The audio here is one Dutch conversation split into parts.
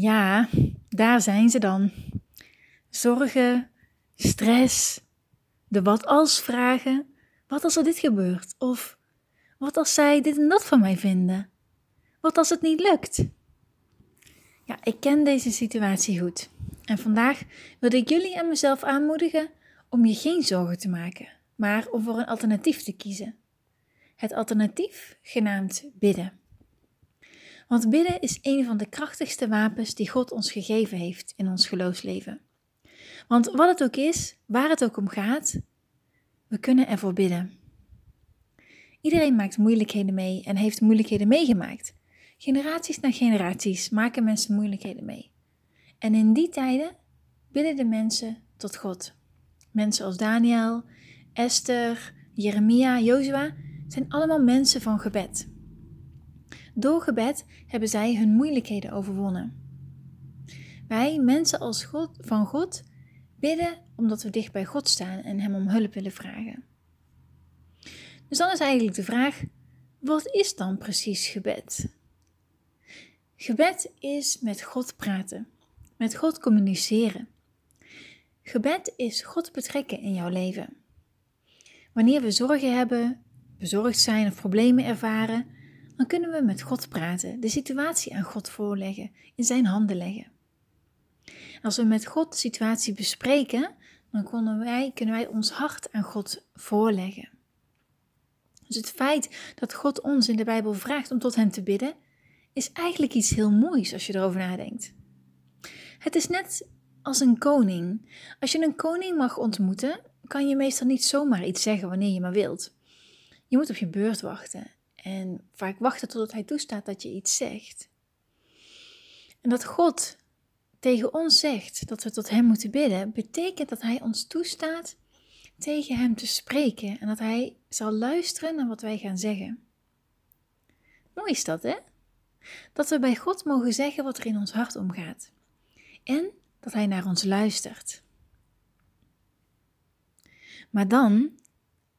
Ja, daar zijn ze dan. Zorgen, stress, de wat als vragen. Wat als er dit gebeurt? Of wat als zij dit en dat van mij vinden? Wat als het niet lukt? Ja, ik ken deze situatie goed. En vandaag wil ik jullie en mezelf aanmoedigen om je geen zorgen te maken, maar om voor een alternatief te kiezen. Het alternatief genaamd bidden. Want bidden is een van de krachtigste wapens die God ons gegeven heeft in ons geloofsleven. Want wat het ook is, waar het ook om gaat, we kunnen ervoor bidden. Iedereen maakt moeilijkheden mee en heeft moeilijkheden meegemaakt. Generaties na generaties maken mensen moeilijkheden mee. En in die tijden bidden de mensen tot God. Mensen als Daniel, Esther, Jeremia, Jozua zijn allemaal mensen van gebed. Door gebed hebben zij hun moeilijkheden overwonnen. Wij, mensen als God, van God, bidden omdat we dicht bij God staan en Hem om hulp willen vragen. Dus dan is eigenlijk de vraag: wat is dan precies gebed? Gebed is met God praten, met God communiceren. Gebed is God betrekken in jouw leven. Wanneer we zorgen hebben, bezorgd zijn of problemen ervaren, dan kunnen we met God praten, de situatie aan God voorleggen, in zijn handen leggen. Als we met God de situatie bespreken, dan kunnen wij, kunnen wij ons hart aan God voorleggen. Dus het feit dat God ons in de Bijbel vraagt om tot Hem te bidden, is eigenlijk iets heel moois als je erover nadenkt. Het is net als een koning. Als je een koning mag ontmoeten, kan je meestal niet zomaar iets zeggen wanneer je maar wilt. Je moet op je beurt wachten en vaak wachten totdat Hij toestaat dat je iets zegt. En dat God tegen ons zegt dat we tot Hem moeten bidden, betekent dat Hij ons toestaat tegen Hem te spreken en dat Hij zal luisteren naar wat wij gaan zeggen. Mooi is dat, hè? Dat we bij God mogen zeggen wat er in ons hart omgaat. En dat Hij naar ons luistert. Maar dan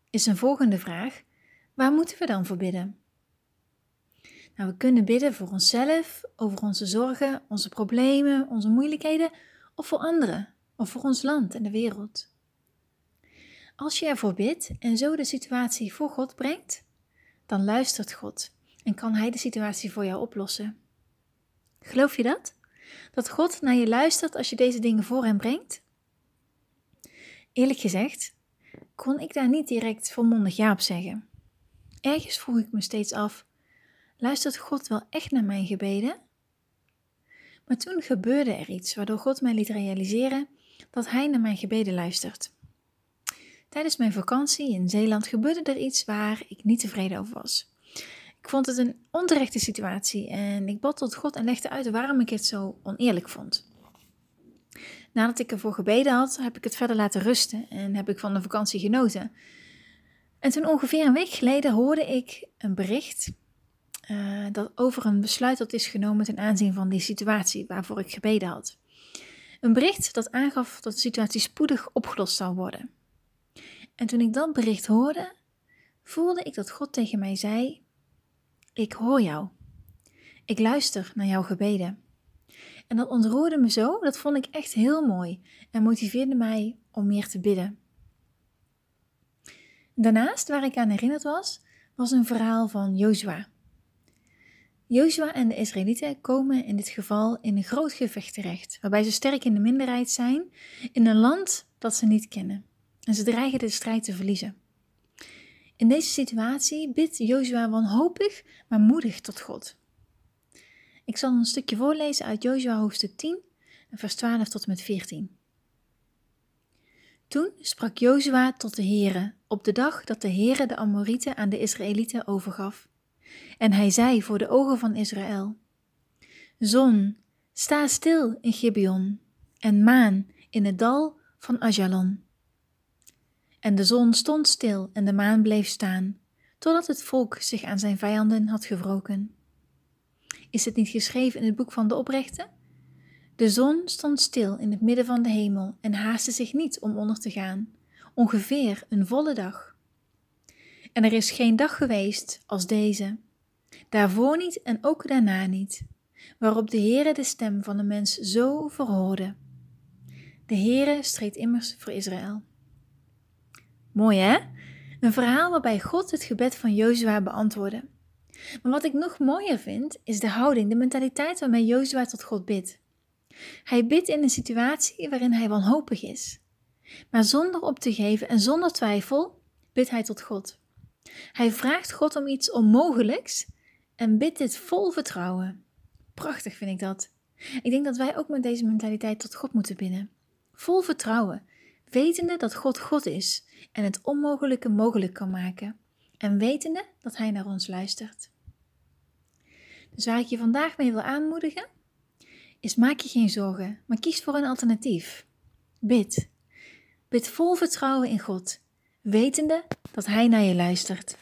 is een volgende vraag: waar moeten we dan voor bidden? Nou, we kunnen bidden voor onszelf, over onze zorgen, onze problemen, onze moeilijkheden, of voor anderen, of voor ons land en de wereld. Als je ervoor bidt en zo de situatie voor God brengt, dan luistert God en kan Hij de situatie voor jou oplossen. Geloof je dat? Dat God naar je luistert als je deze dingen voor Hem brengt? Eerlijk gezegd, kon ik daar niet direct volmondig ja op zeggen. Ergens vroeg ik me steeds af: luistert God wel echt naar mijn gebeden? Maar toen gebeurde er iets waardoor God mij liet realiseren dat Hij naar mijn gebeden luistert. Tijdens mijn vakantie in Zeeland gebeurde er iets waar ik niet tevreden over was. Ik vond het een onterechte situatie en ik bad tot God en legde uit waarom ik het zo oneerlijk vond. Nadat ik ervoor gebeden had, heb ik het verder laten rusten en heb ik van de vakantie genoten. En toen ongeveer een week geleden hoorde ik een bericht uh, dat over een besluit dat is genomen ten aanzien van die situatie waarvoor ik gebeden had. Een bericht dat aangaf dat de situatie spoedig opgelost zou worden. En toen ik dat bericht hoorde, voelde ik dat God tegen mij zei: Ik hoor jou. Ik luister naar jouw gebeden. En dat ontroerde me zo, dat vond ik echt heel mooi en motiveerde mij om meer te bidden. Daarnaast, waar ik aan herinnerd was, was een verhaal van Jozua. Jozua en de Israëlieten komen in dit geval in een groot gevecht terecht, waarbij ze sterk in de minderheid zijn in een land dat ze niet kennen. En ze dreigen de strijd te verliezen. In deze situatie bidt Jozua wanhopig, maar moedig tot God. Ik zal een stukje voorlezen uit Jozua hoofdstuk 10, vers 12 tot en met 14. Toen sprak Jozua tot de Heere op de dag dat de Heere de Amorieten aan de Israëlieten overgaf. En hij zei voor de ogen van Israël: Zon, sta stil in Gibeon, en maan in het dal van Ajalon. En de zon stond stil en de maan bleef staan, totdat het volk zich aan zijn vijanden had gewroken. Is het niet geschreven in het boek van de oprechten? De zon stond stil in het midden van de hemel en haastte zich niet om onder te gaan, ongeveer een volle dag. En er is geen dag geweest als deze, daarvoor niet en ook daarna niet, waarop de Heere de stem van de mens zo verhoorde. De Heere streed immers voor Israël. Mooi hè? Een verhaal waarbij God het gebed van Jozua beantwoordde. Maar wat ik nog mooier vind, is de houding, de mentaliteit waarmee Jozua tot God bidt. Hij bidt in een situatie waarin hij wanhopig is. Maar zonder op te geven en zonder twijfel bidt hij tot God. Hij vraagt God om iets onmogelijks en bidt dit vol vertrouwen. Prachtig vind ik dat. Ik denk dat wij ook met deze mentaliteit tot God moeten bidden. Vol vertrouwen, wetende dat God God is en het onmogelijke mogelijk kan maken. En wetende dat Hij naar ons luistert. Dus waar ik je vandaag mee wil aanmoedigen, is maak je geen zorgen, maar kies voor een alternatief. Bid. Bid vol vertrouwen in God, wetende dat Hij naar je luistert.